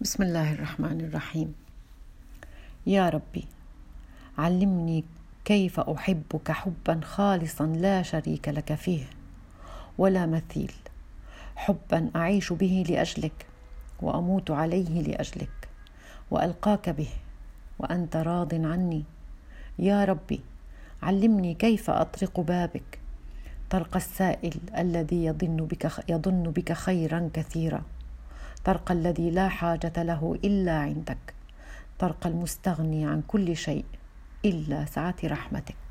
بسم الله الرحمن الرحيم يا ربي علمني كيف احبك حبا خالصا لا شريك لك فيه ولا مثيل حبا اعيش به لاجلك واموت عليه لاجلك والقاك به وانت راض عني يا ربي علمني كيف اطرق بابك طرق السائل الذي يظن بك يظن بك خيرا كثيرا طرق الذي لا حاجة له إلا عندك. طرق المستغني عن كل شيء إلا سعة رحمتك.